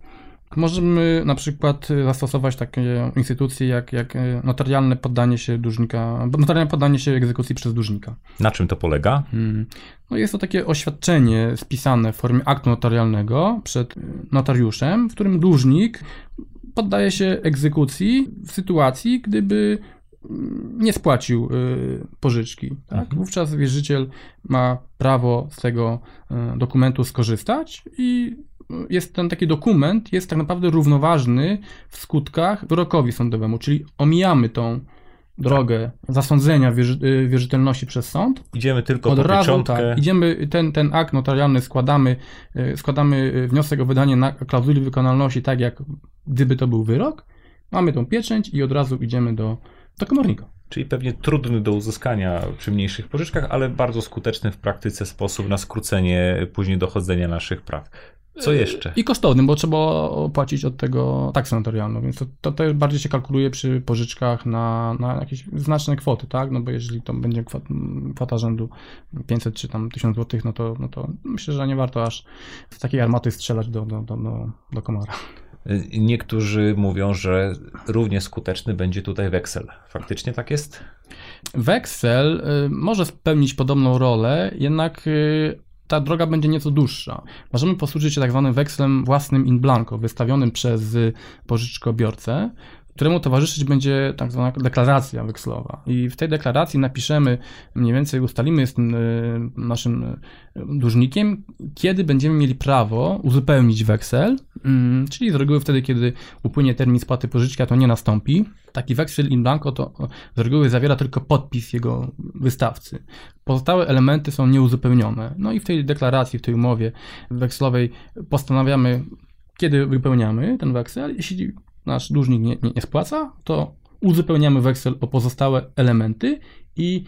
Speaker 2: Możemy na przykład zastosować takie instytucje jak, jak notarialne poddanie się dłużnika, notarialne poddanie się egzekucji przez dłużnika.
Speaker 1: Na czym to polega? Hmm.
Speaker 2: No jest to takie oświadczenie spisane w formie aktu notarialnego przed notariuszem, w którym dłużnik poddaje się egzekucji w sytuacji, gdyby nie spłacił y, pożyczki. Tak? Mhm. Wówczas wierzyciel ma prawo z tego dokumentu skorzystać i jest ten taki dokument, jest tak naprawdę równoważny w skutkach wyrokowi sądowemu, czyli omijamy tą drogę zasądzenia wierzy, y, wierzytelności przez sąd.
Speaker 1: Idziemy tylko Od po razu, pieczątkę.
Speaker 2: Tak, idziemy, ten, ten akt notarialny składamy, y, składamy y, wniosek o wydanie na klauzuli wykonalności, tak jak gdyby to był wyrok. Mamy tą pieczęć i od razu idziemy do, do komornika.
Speaker 1: Czyli pewnie trudny do uzyskania przy mniejszych pożyczkach, ale bardzo skuteczny w praktyce sposób na skrócenie później dochodzenia naszych praw. Co jeszcze?
Speaker 2: I kosztownym, bo trzeba płacić od tego taksę notarialną, więc to, to, to bardziej się kalkuluje przy pożyczkach na, na jakieś znaczne kwoty, tak? No bo jeżeli to będzie kwota, kwota rzędu 500 czy tam 1000 zł, no to, no to myślę, że nie warto aż z takiej armaty strzelać do, do, do, do, do komara.
Speaker 1: Niektórzy mówią, że równie skuteczny będzie tutaj weksel. Faktycznie tak jest?
Speaker 2: Weksel y, może spełnić podobną rolę, jednak y, ta droga będzie nieco dłuższa. Możemy posłużyć się tak zwanym wekslem własnym in blanco, wystawionym przez pożyczkobiorcę, któremu towarzyszyć będzie tak zwana deklaracja wekslowa. I w tej deklaracji napiszemy, mniej więcej ustalimy z y, naszym y, dłużnikiem, kiedy będziemy mieli prawo uzupełnić weksel, mm, czyli z reguły wtedy, kiedy upłynie termin spłaty pożyczki, a to nie nastąpi. Taki weksel in blanco to z reguły zawiera tylko podpis jego wystawcy. Pozostałe elementy są nieuzupełnione. No i w tej deklaracji, w tej umowie wekslowej postanawiamy, kiedy wypełniamy ten weksel. Jeśli nasz dłużnik nie, nie, nie spłaca, to uzupełniamy weksel o pozostałe elementy i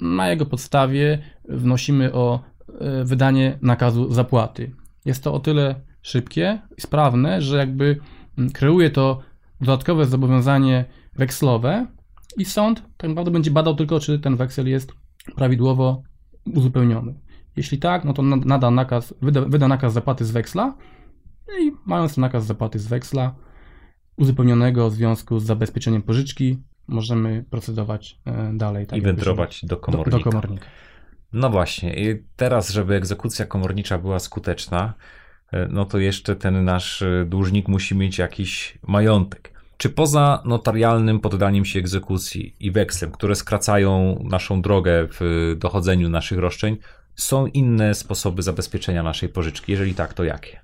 Speaker 2: na jego podstawie wnosimy o e, wydanie nakazu zapłaty. Jest to o tyle szybkie i sprawne, że jakby mm, kreuje to dodatkowe zobowiązanie wekslowe i sąd tak naprawdę będzie badał tylko, czy ten weksel jest prawidłowo uzupełniony. Jeśli tak, no to nada nakaz, wyda, wyda nakaz zapłaty z weksla i mając nakaz zapłaty z weksla, uzupełnionego w związku z zabezpieczeniem pożyczki możemy procedować e, dalej.
Speaker 1: Tak I wędrować do komornika. Do, do komornika. No właśnie, i teraz, żeby egzekucja komornicza była skuteczna, e, no to jeszcze ten nasz e, dłużnik musi mieć jakiś majątek. Czy poza notarialnym poddaniem się egzekucji i wekslem, które skracają naszą drogę w dochodzeniu naszych roszczeń, są inne sposoby zabezpieczenia naszej pożyczki? Jeżeli tak, to jakie?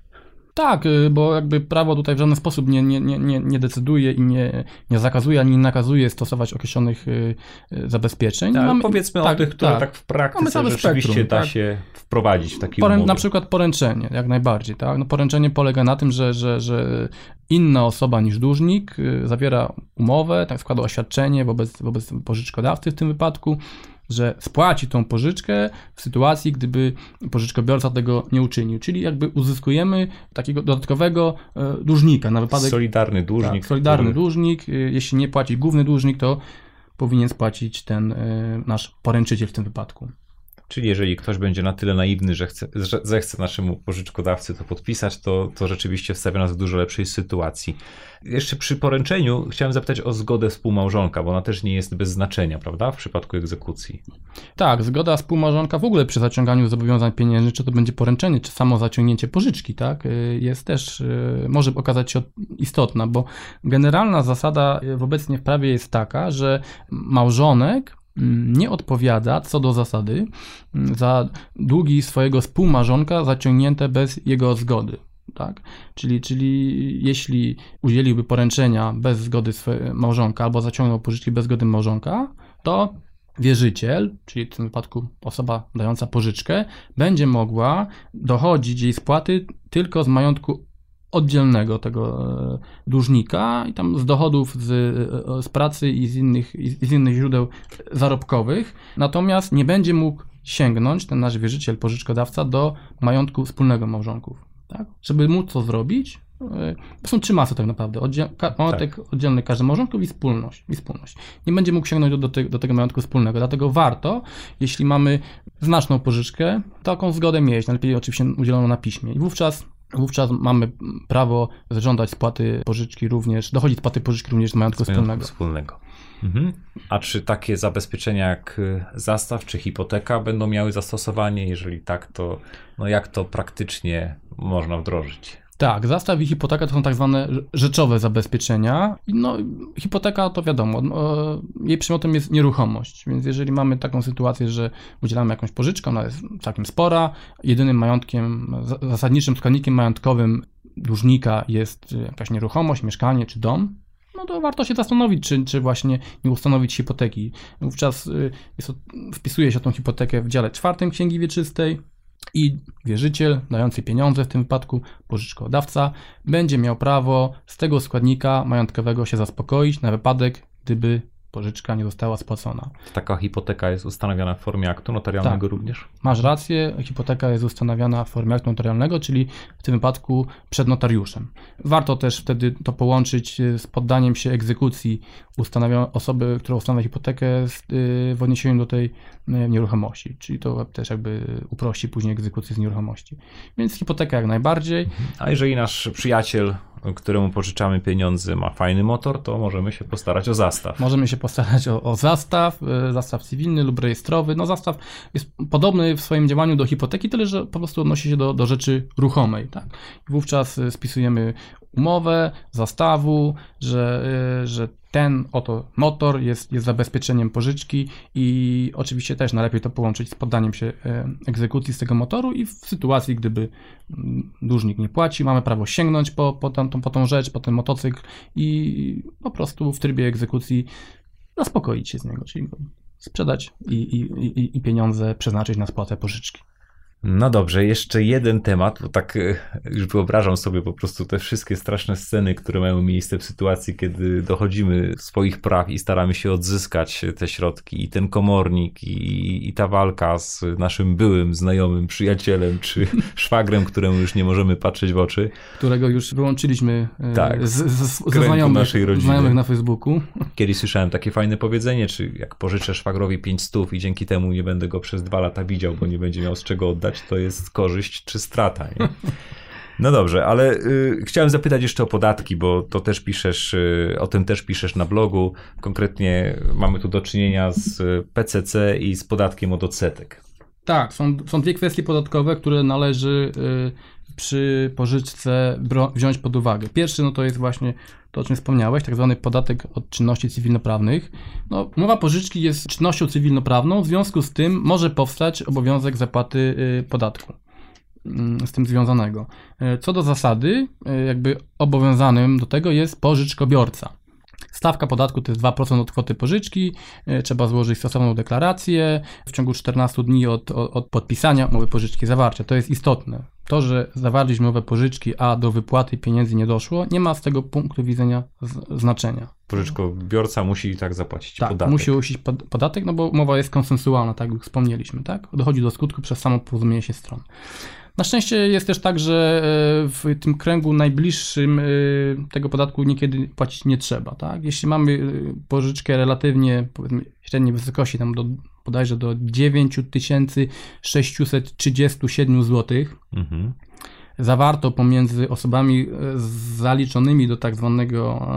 Speaker 2: Tak, y, bo jakby prawo tutaj w żaden sposób nie, nie, nie, nie decyduje i nie, nie zakazuje ani nie nakazuje stosować określonych y, y, zabezpieczeń.
Speaker 1: Tak, Mamy, powiedzmy tak, o tych, które tak, tak w praktyce rzeczywiście spektrum, da tak. się wprowadzić w taki Porę,
Speaker 2: Na przykład poręczenie, jak najbardziej. Tak? No, poręczenie polega na tym, że, że, że inna osoba niż dłużnik zawiera umowę, tak składa oświadczenie wobec, wobec pożyczkodawcy w tym wypadku, że spłaci tą pożyczkę w sytuacji, gdyby pożyczkobiorca tego nie uczynił. Czyli jakby uzyskujemy takiego dodatkowego e, dłużnika na wypadek.
Speaker 1: Solidarny dłużnik.
Speaker 2: Tak, solidarny który... dłużnik. E, jeśli nie płaci główny dłużnik, to powinien spłacić ten e, nasz poręczyciel w tym wypadku.
Speaker 1: Czyli jeżeli ktoś będzie na tyle naiwny, że, chce, że zechce naszemu pożyczkodawcy to podpisać, to, to rzeczywiście wstawia nas w dużo lepszej sytuacji. Jeszcze przy poręczeniu chciałem zapytać o zgodę współmałżonka, bo ona też nie jest bez znaczenia, prawda, w przypadku egzekucji.
Speaker 2: Tak, zgoda współmałżonka w ogóle przy zaciąganiu zobowiązań pieniężnych, czy to będzie poręczenie, czy samo zaciągnięcie pożyczki, tak, y, jest też, y, może okazać się istotna, bo generalna zasada y, obecnie w prawie jest taka, że małżonek nie odpowiada co do zasady mm, za długi swojego współmarzonka zaciągnięte bez jego zgody. Tak? Czyli, czyli jeśli udzieliłby poręczenia bez zgody małżonka albo zaciągnął pożyczki bez zgody małżonka, to wierzyciel, czyli w tym wypadku osoba dająca pożyczkę, będzie mogła dochodzić jej spłaty tylko z majątku oddzielnego tego e, dłużnika i tam z dochodów z, e, z pracy i z, innych, i z innych źródeł zarobkowych. Natomiast nie będzie mógł sięgnąć ten nasz wierzyciel, pożyczkodawca do majątku wspólnego małżonków. Tak? Żeby móc to zrobić, e, są trzy masy tak naprawdę. Oddziel, majątek tak. oddzielny każdy małżonków i wspólność, i wspólność. Nie będzie mógł sięgnąć do, do, te, do, tego majątku wspólnego. Dlatego warto, jeśli mamy znaczną pożyczkę, taką zgodę mieć, najlepiej oczywiście udzieloną na piśmie. I wówczas Wówczas mamy prawo zażądać spłaty pożyczki również, dochodzić spłaty pożyczki również z majątku wspólnego.
Speaker 1: wspólnego. Mhm. A czy takie zabezpieczenia jak y, zastaw czy hipoteka będą miały zastosowanie? Jeżeli tak, to no jak to praktycznie można wdrożyć?
Speaker 2: Tak, zastaw i hipoteka to są tak zwane rzeczowe zabezpieczenia. No, hipoteka to wiadomo, no, jej przedmiotem jest nieruchomość, więc jeżeli mamy taką sytuację, że udzielamy jakąś pożyczkę, ona jest całkiem spora, jedynym majątkiem, zasadniczym składnikiem majątkowym dłużnika jest jakaś nieruchomość, mieszkanie czy dom, no to warto się zastanowić, czy, czy właśnie nie ustanowić hipoteki. Wówczas y, jest, wpisuje się tą hipotekę w dziale czwartym Księgi Wieczystej, i wierzyciel dający pieniądze, w tym wypadku pożyczkodawca, będzie miał prawo z tego składnika majątkowego się zaspokoić na wypadek, gdyby pożyczka nie została spłacona.
Speaker 1: Taka hipoteka jest ustanawiana w formie aktu notarialnego tak. również?
Speaker 2: Masz rację, hipoteka jest ustanawiana w formie aktu notarialnego, czyli w tym wypadku przed notariuszem. Warto też wtedy to połączyć z poddaniem się egzekucji osoby, która ustanawia hipotekę y, w odniesieniu do tej y, nieruchomości, czyli to też jakby uprości później egzekucję z nieruchomości. Więc hipoteka jak najbardziej.
Speaker 1: A jeżeli nasz przyjaciel któremu pożyczamy pieniądze, ma fajny motor, to możemy się postarać o zastaw.
Speaker 2: Możemy się postarać o, o zastaw, e, zastaw cywilny lub rejestrowy. No zastaw jest podobny w swoim działaniu do hipoteki, tyle że po prostu odnosi się do, do rzeczy ruchomej. Tak? Wówczas e, spisujemy umowę, zastawu, że, y, że ten oto motor jest, jest zabezpieczeniem pożyczki i oczywiście też najlepiej to połączyć z poddaniem się y, egzekucji z tego motoru i w sytuacji, gdyby mm, dłużnik nie płaci, mamy prawo sięgnąć po, po, tą, po tą rzecz, po ten motocykl i po prostu w trybie egzekucji zaspokoić się z niego, czyli sprzedać i, i, i, i pieniądze przeznaczyć na spłatę pożyczki.
Speaker 1: No dobrze, jeszcze jeden temat, bo tak e, już wyobrażam sobie po prostu te wszystkie straszne sceny, które mają miejsce w sytuacji, kiedy dochodzimy swoich praw i staramy się odzyskać te środki i ten komornik i, i ta walka z naszym byłym znajomym, przyjacielem czy szwagrem, któremu już nie możemy patrzeć w oczy.
Speaker 2: Którego już wyłączyliśmy e, tak, z, z, ze znajomych, naszej rodziny. znajomych na Facebooku.
Speaker 1: Kiedyś słyszałem takie fajne powiedzenie, czy jak pożyczę szwagrowi 5 stów i dzięki temu nie będę go przez dwa lata widział, bo nie będzie miał z czego oddać to jest korzyść czy strata. Nie? No dobrze, ale y, chciałem zapytać jeszcze o podatki, bo to też piszesz, y, o tym też piszesz na blogu. Konkretnie mamy tu do czynienia z PCC i z podatkiem od odsetek.
Speaker 2: Tak, są, są dwie kwestie podatkowe, które należy y, przy pożyczce wziąć pod uwagę. Pierwszy no to jest właśnie to, o czym wspomniałeś, tak zwany podatek od czynności cywilnoprawnych. No, umowa pożyczki jest czynnością cywilnoprawną, w związku z tym może powstać obowiązek zapłaty y, podatku mm, z tym związanego. Y, co do zasady, y, jakby obowiązanym do tego jest pożyczkobiorca. Stawka podatku to jest 2% od kwoty pożyczki, trzeba złożyć stosowną deklarację w ciągu 14 dni od, od, od podpisania umowy pożyczki zawarcia. To jest istotne. To, że zawarliśmy umowę pożyczki, a do wypłaty pieniędzy nie doszło, nie ma z tego punktu widzenia znaczenia.
Speaker 1: Pożyczkobiorca musi i tak zapłacić
Speaker 2: tak,
Speaker 1: podatek.
Speaker 2: musi usić podatek, no bo umowa jest konsensualna, tak jak wspomnieliśmy, tak? Dochodzi do skutku przez samo porozumienie się stron. Na szczęście jest też tak, że e, w tym kręgu najbliższym e, tego podatku niekiedy płacić nie trzeba. Tak? Jeśli mamy e, pożyczkę relatywnie powiedzmy średniej wysokości, tam do, bodajże do 9637 zł, mhm zawarto pomiędzy osobami zaliczonymi do tak zwanego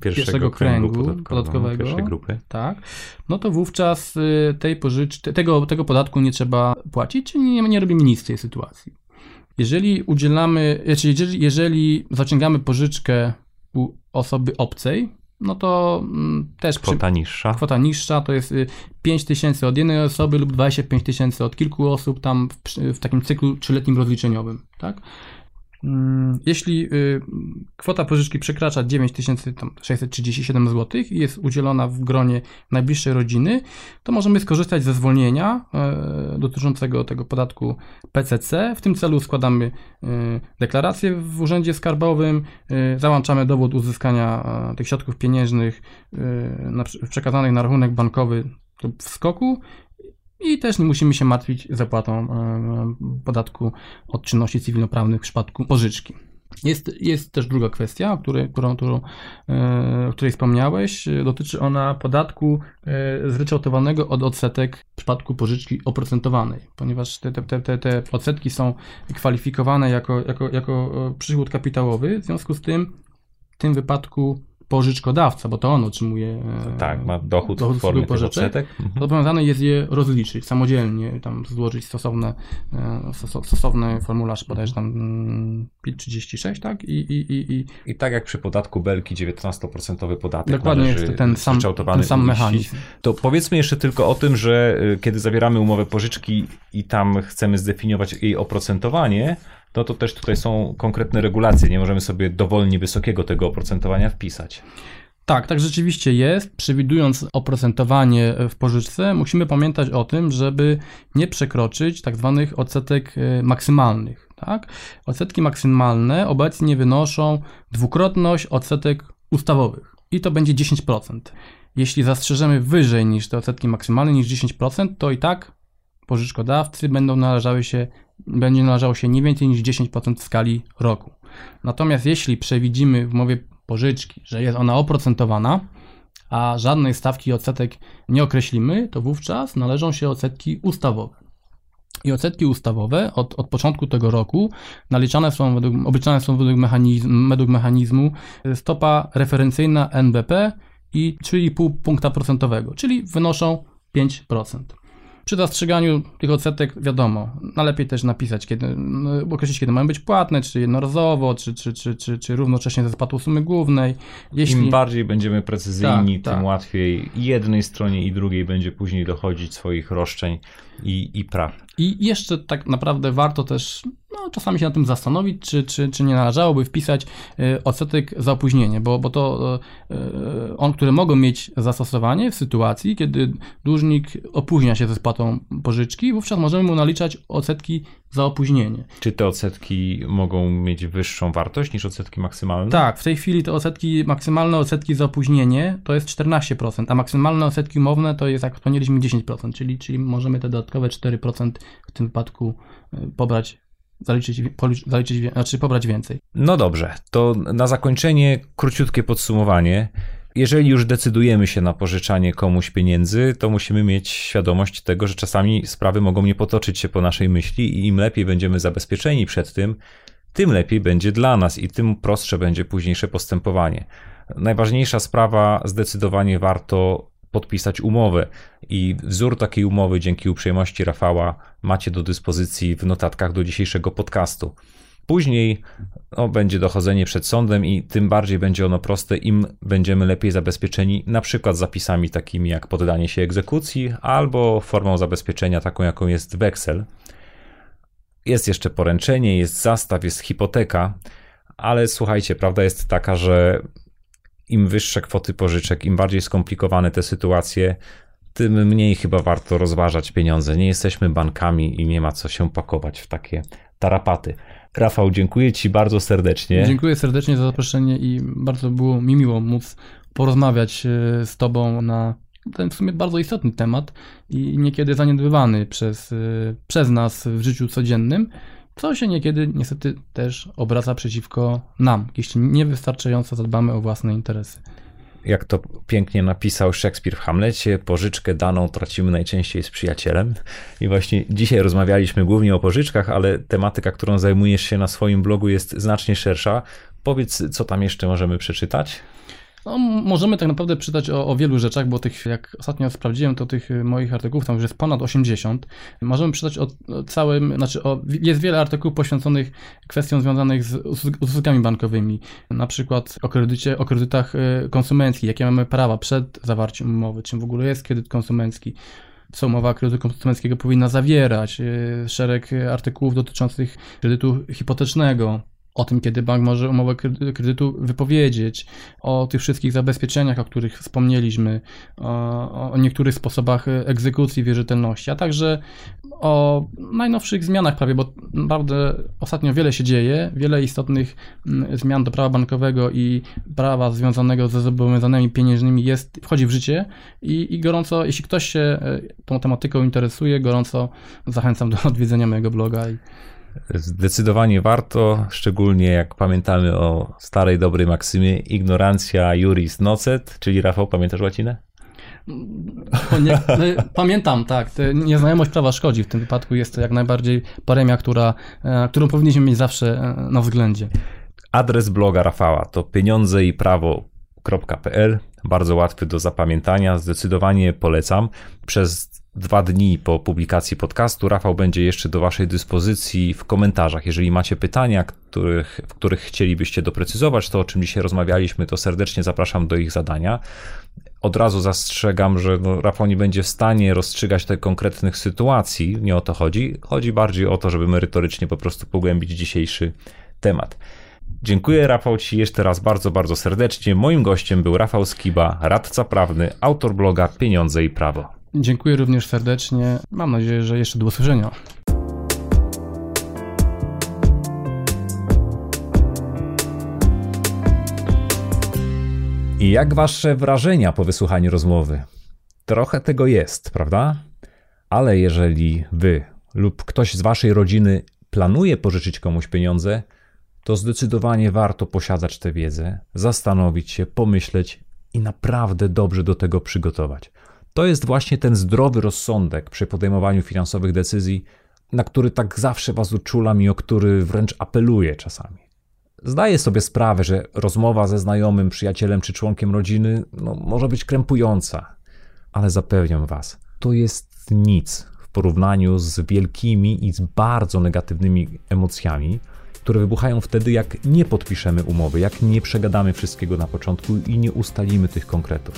Speaker 2: pierwszego, pierwszego kręgu, kręgu podatkowego,
Speaker 1: pierwszej grupy.
Speaker 2: Tak, no to wówczas tej pożyczki, tego, tego podatku nie trzeba płacić, czyli nie, nie robimy nic w tej sytuacji. Jeżeli udzielamy, znaczy jeżeli, jeżeli zaciągamy pożyczkę u osoby obcej, no to mm, też
Speaker 1: kwota przy, niższa.
Speaker 2: Kwota niższa to jest 5 y, tysięcy od jednej osoby lub 25 tysięcy od kilku osób tam w, w takim cyklu trzyletnim rozliczeniowym, tak? Mm, jeśli y, kwota pożyczki przekracza 9637 zł i jest udzielona w gronie najbliższej rodziny, to możemy skorzystać ze zwolnienia e, dotyczącego tego podatku PCC. W tym celu składamy e, deklarację w Urzędzie Skarbowym, e, załączamy dowód uzyskania tych środków pieniężnych przekazanych na rachunek bankowy lub w skoku i też nie musimy się martwić zapłatą e, podatku od czynności cywilnoprawnych w przypadku pożyczki. Jest, jest też druga kwestia, o której, którą, którą, e, której wspomniałeś. Dotyczy ona podatku e, zryczałtowanego od odsetek w przypadku pożyczki oprocentowanej, ponieważ te, te, te, te odsetki są kwalifikowane jako, jako, jako przychód kapitałowy. W związku z tym w tym wypadku pożyczkodawca, bo to on otrzymuje
Speaker 1: e, tak, ma dochód, dochód w formie pożyczek, odsetek.
Speaker 2: Mhm. Zobowiązany jest je rozliczyć samodzielnie, tam złożyć stosowne, e, stosowny formularz, bodajże tam 36, mm, tak? I, i, i,
Speaker 1: i, I tak jak przy podatku Belki 19% podatek
Speaker 2: Dokładnie jest ten sam, ten sam mechanizm.
Speaker 1: To powiedzmy jeszcze tylko o tym, że e, kiedy zawieramy umowę pożyczki i tam chcemy zdefiniować jej oprocentowanie, no to też tutaj są konkretne regulacje. Nie możemy sobie dowolnie wysokiego tego oprocentowania wpisać.
Speaker 2: Tak, tak rzeczywiście jest. Przewidując oprocentowanie w pożyczce, musimy pamiętać o tym, żeby nie przekroczyć tak zwanych odsetek e, maksymalnych. Tak? Odsetki maksymalne obecnie wynoszą dwukrotność odsetek ustawowych i to będzie 10%. Jeśli zastrzeżemy wyżej niż te odsetki maksymalne, niż 10%, to i tak pożyczkodawcy będą należały się będzie należało się nie więcej niż 10% w skali roku. Natomiast jeśli przewidzimy w umowie pożyczki, że jest ona oprocentowana, a żadnej stawki odsetek nie określimy, to wówczas należą się odsetki ustawowe. I odsetki ustawowe od, od początku tego roku naliczane są według, obliczane są według, mechanizm, według mechanizmu stopa referencyjna NBP i 3,5 punkta procentowego, czyli wynoszą 5%. Przy zastrzeganiu tych odsetek wiadomo, najlepiej też napisać, kiedy, no, określić, kiedy mają być płatne, czy jednorazowo, czy, czy, czy, czy, czy równocześnie ze spłatą sumy głównej.
Speaker 1: Jeśli... Im bardziej będziemy precyzyjni, tak, tym tak. łatwiej i jednej stronie i drugiej będzie później dochodzić swoich roszczeń i, i praw.
Speaker 2: I jeszcze tak naprawdę warto też no, czasami się na tym zastanowić, czy, czy, czy nie należałoby wpisać y, odsetek za opóźnienie, bo, bo to y, y, on, które mogą mieć zastosowanie w sytuacji, kiedy dłużnik opóźnia się ze spłatą pożyczki, wówczas możemy mu naliczać odsetki za opóźnienie.
Speaker 1: Czy te odsetki mogą mieć wyższą wartość niż odsetki maksymalne?
Speaker 2: Tak, w tej chwili te odsetki, maksymalne odsetki za opóźnienie to jest 14%, a maksymalne odsetki umowne to jest, jak wspomnieliśmy, 10%, czyli, czyli możemy te dodatkowe 4% w tym wypadku pobrać zaliczyć, zaliczyć, znaczy pobrać więcej.
Speaker 1: No dobrze, to na zakończenie króciutkie podsumowanie. Jeżeli już decydujemy się na pożyczanie komuś pieniędzy, to musimy mieć świadomość tego, że czasami sprawy mogą nie potoczyć się po naszej myśli i im lepiej będziemy zabezpieczeni przed tym, tym lepiej będzie dla nas i tym prostsze będzie późniejsze postępowanie. Najważniejsza sprawa, zdecydowanie warto podpisać umowę. I wzór takiej umowy, dzięki uprzejmości Rafała, macie do dyspozycji w notatkach do dzisiejszego podcastu. Później no, będzie dochodzenie przed sądem i tym bardziej będzie ono proste, im będziemy lepiej zabezpieczeni, na przykład zapisami takimi jak poddanie się egzekucji albo formą zabezpieczenia taką jaką jest weksel. Jest jeszcze poręczenie, jest zastaw, jest hipoteka, ale słuchajcie, prawda jest taka, że im wyższe kwoty pożyczek, im bardziej skomplikowane te sytuacje, tym mniej chyba warto rozważać pieniądze. Nie jesteśmy bankami i nie ma co się pakować w takie tarapaty. Rafał, dziękuję Ci bardzo serdecznie.
Speaker 2: Dziękuję serdecznie za zaproszenie i bardzo było mi miło móc porozmawiać e, z Tobą na ten w sumie bardzo istotny temat i niekiedy zaniedbywany przez, e, przez nas w życiu codziennym co się niekiedy niestety też obraca przeciwko nam, jeśli niewystarczająco zadbamy o własne interesy.
Speaker 1: Jak to pięknie napisał Szekspir w Hamlecie, pożyczkę daną tracimy najczęściej z przyjacielem. I właśnie dzisiaj rozmawialiśmy głównie o pożyczkach, ale tematyka, którą zajmujesz się na swoim blogu jest znacznie szersza. Powiedz, co tam jeszcze możemy przeczytać?
Speaker 2: No, możemy tak naprawdę czytać o, o, wielu rzeczach, bo tych, jak ostatnio sprawdziłem, to tych moich artykułów tam już jest ponad 80. Możemy czytać o, o całym, znaczy o, jest wiele artykułów poświęconych kwestiom związanych z usługami bankowymi, na przykład o kredycie, o kredytach e, konsumenckich, jakie mamy prawa przed zawarciem umowy, czym w ogóle jest kredyt konsumencki, co umowa kredytu konsumenckiego powinna zawierać, e, szereg artykułów dotyczących kredytu hipotecznego, o tym, kiedy bank może umowę kredytu wypowiedzieć, o tych wszystkich zabezpieczeniach, o których wspomnieliśmy, o, o, niektórych sposobach egzekucji wierzytelności, a także o najnowszych zmianach prawie, bo naprawdę ostatnio wiele się dzieje, wiele istotnych mm, zmian do prawa bankowego i prawa związanego ze zobowiązaniami pieniężnymi jest, wchodzi w życie i, i gorąco, jeśli ktoś się e, tą tematyką interesuje, gorąco zachęcam do odwiedzenia mojego bloga. I,
Speaker 1: Zdecydowanie warto, szczególnie jak pamiętamy o starej dobrej maksymie ignorancja juris nocet, czyli Rafał, pamiętasz łacinę?
Speaker 2: Nie, pamiętam, tak. Nieznajomość prawa szkodzi. W tym wypadku jest to jak najbardziej paremia, która, e, którą powinniśmy mieć zawsze e, na względzie.
Speaker 1: Adres bloga Rafała to pieniądze i prawo.pl. Bardzo łatwy do zapamiętania. Zdecydowanie polecam. Przez dwa dni po publikacji podcastu Rafał będzie jeszcze do Waszej dyspozycji w komentarzach. Jeżeli macie pytania, których, w których chcielibyście doprecyzować to, o czym dzisiaj rozmawialiśmy, to serdecznie zapraszam do ich zadania. Od razu zastrzegam, że no, Rafał nie będzie w stanie rozstrzygać tych konkretnych sytuacji, nie o to chodzi. Chodzi bardziej o to, żeby merytorycznie po prostu pogłębić dzisiejszy temat. Dziękuję Rafał Ci jeszcze raz bardzo, bardzo serdecznie. Moim gościem był Rafał Skiba, radca prawny, autor bloga Pieniądze i Prawo.
Speaker 2: Dziękuję również serdecznie. Mam nadzieję, że jeszcze do usłyszenia.
Speaker 1: I jak wasze wrażenia po wysłuchaniu rozmowy? Trochę tego jest, prawda? Ale jeżeli wy lub ktoś z waszej rodziny planuje pożyczyć komuś pieniądze, to zdecydowanie warto posiadać tę wiedzę, zastanowić się, pomyśleć i naprawdę dobrze do tego przygotować. To jest właśnie ten zdrowy rozsądek przy podejmowaniu finansowych decyzji, na który tak zawsze was uczulam i o który wręcz apeluję czasami. Zdaję sobie sprawę, że rozmowa ze znajomym, przyjacielem czy członkiem rodziny no, może być krępująca, ale zapewniam was, to jest nic w porównaniu z wielkimi i z bardzo negatywnymi emocjami, które wybuchają wtedy, jak nie podpiszemy umowy, jak nie przegadamy wszystkiego na początku i nie ustalimy tych konkretów.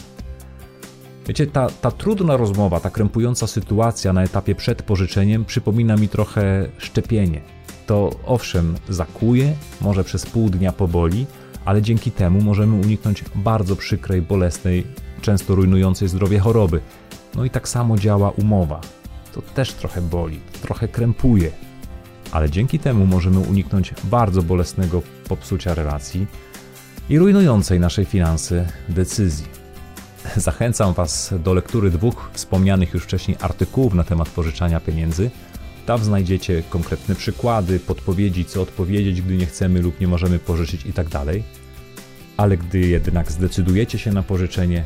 Speaker 1: Wiecie, ta, ta trudna rozmowa, ta krępująca sytuacja na etapie przed pożyczeniem przypomina mi trochę szczepienie. To owszem, zakuje, może przez pół dnia poboli, ale dzięki temu możemy uniknąć bardzo przykrej, bolesnej, często rujnującej zdrowie choroby. No i tak samo działa umowa. To też trochę boli, trochę krępuje, ale dzięki temu możemy uniknąć bardzo bolesnego popsucia relacji i rujnującej naszej finanse decyzji. Zachęcam Was do lektury dwóch wspomnianych już wcześniej artykułów na temat pożyczania pieniędzy. Tam znajdziecie konkretne przykłady, podpowiedzi, co odpowiedzieć, gdy nie chcemy lub nie możemy pożyczyć itd. Tak Ale gdy jednak zdecydujecie się na pożyczenie,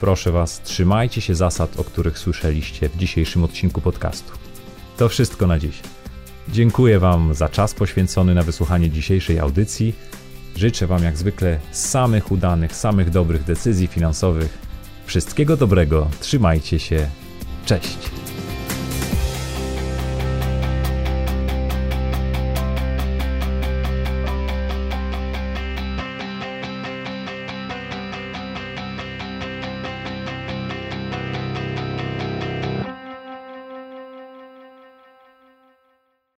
Speaker 1: proszę Was, trzymajcie się zasad, o których słyszeliście w dzisiejszym odcinku podcastu. To wszystko na dziś. Dziękuję Wam za czas poświęcony na wysłuchanie dzisiejszej audycji. Życzę Wam jak zwykle samych udanych, samych dobrych decyzji finansowych. Wszystkiego dobrego, trzymajcie się, cześć.